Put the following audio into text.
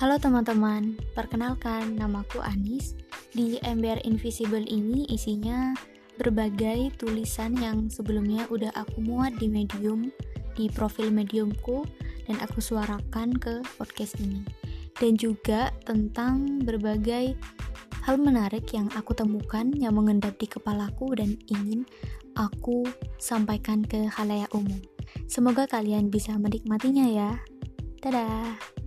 Halo teman-teman, perkenalkan namaku Anis. Di MBR Invisible ini isinya berbagai tulisan yang sebelumnya udah aku muat di Medium, di profil Mediumku, dan aku suarakan ke podcast ini. Dan juga tentang berbagai hal menarik yang aku temukan yang mengendap di kepalaku dan ingin aku sampaikan ke halayak umum. Semoga kalian bisa menikmatinya ya. Dadah.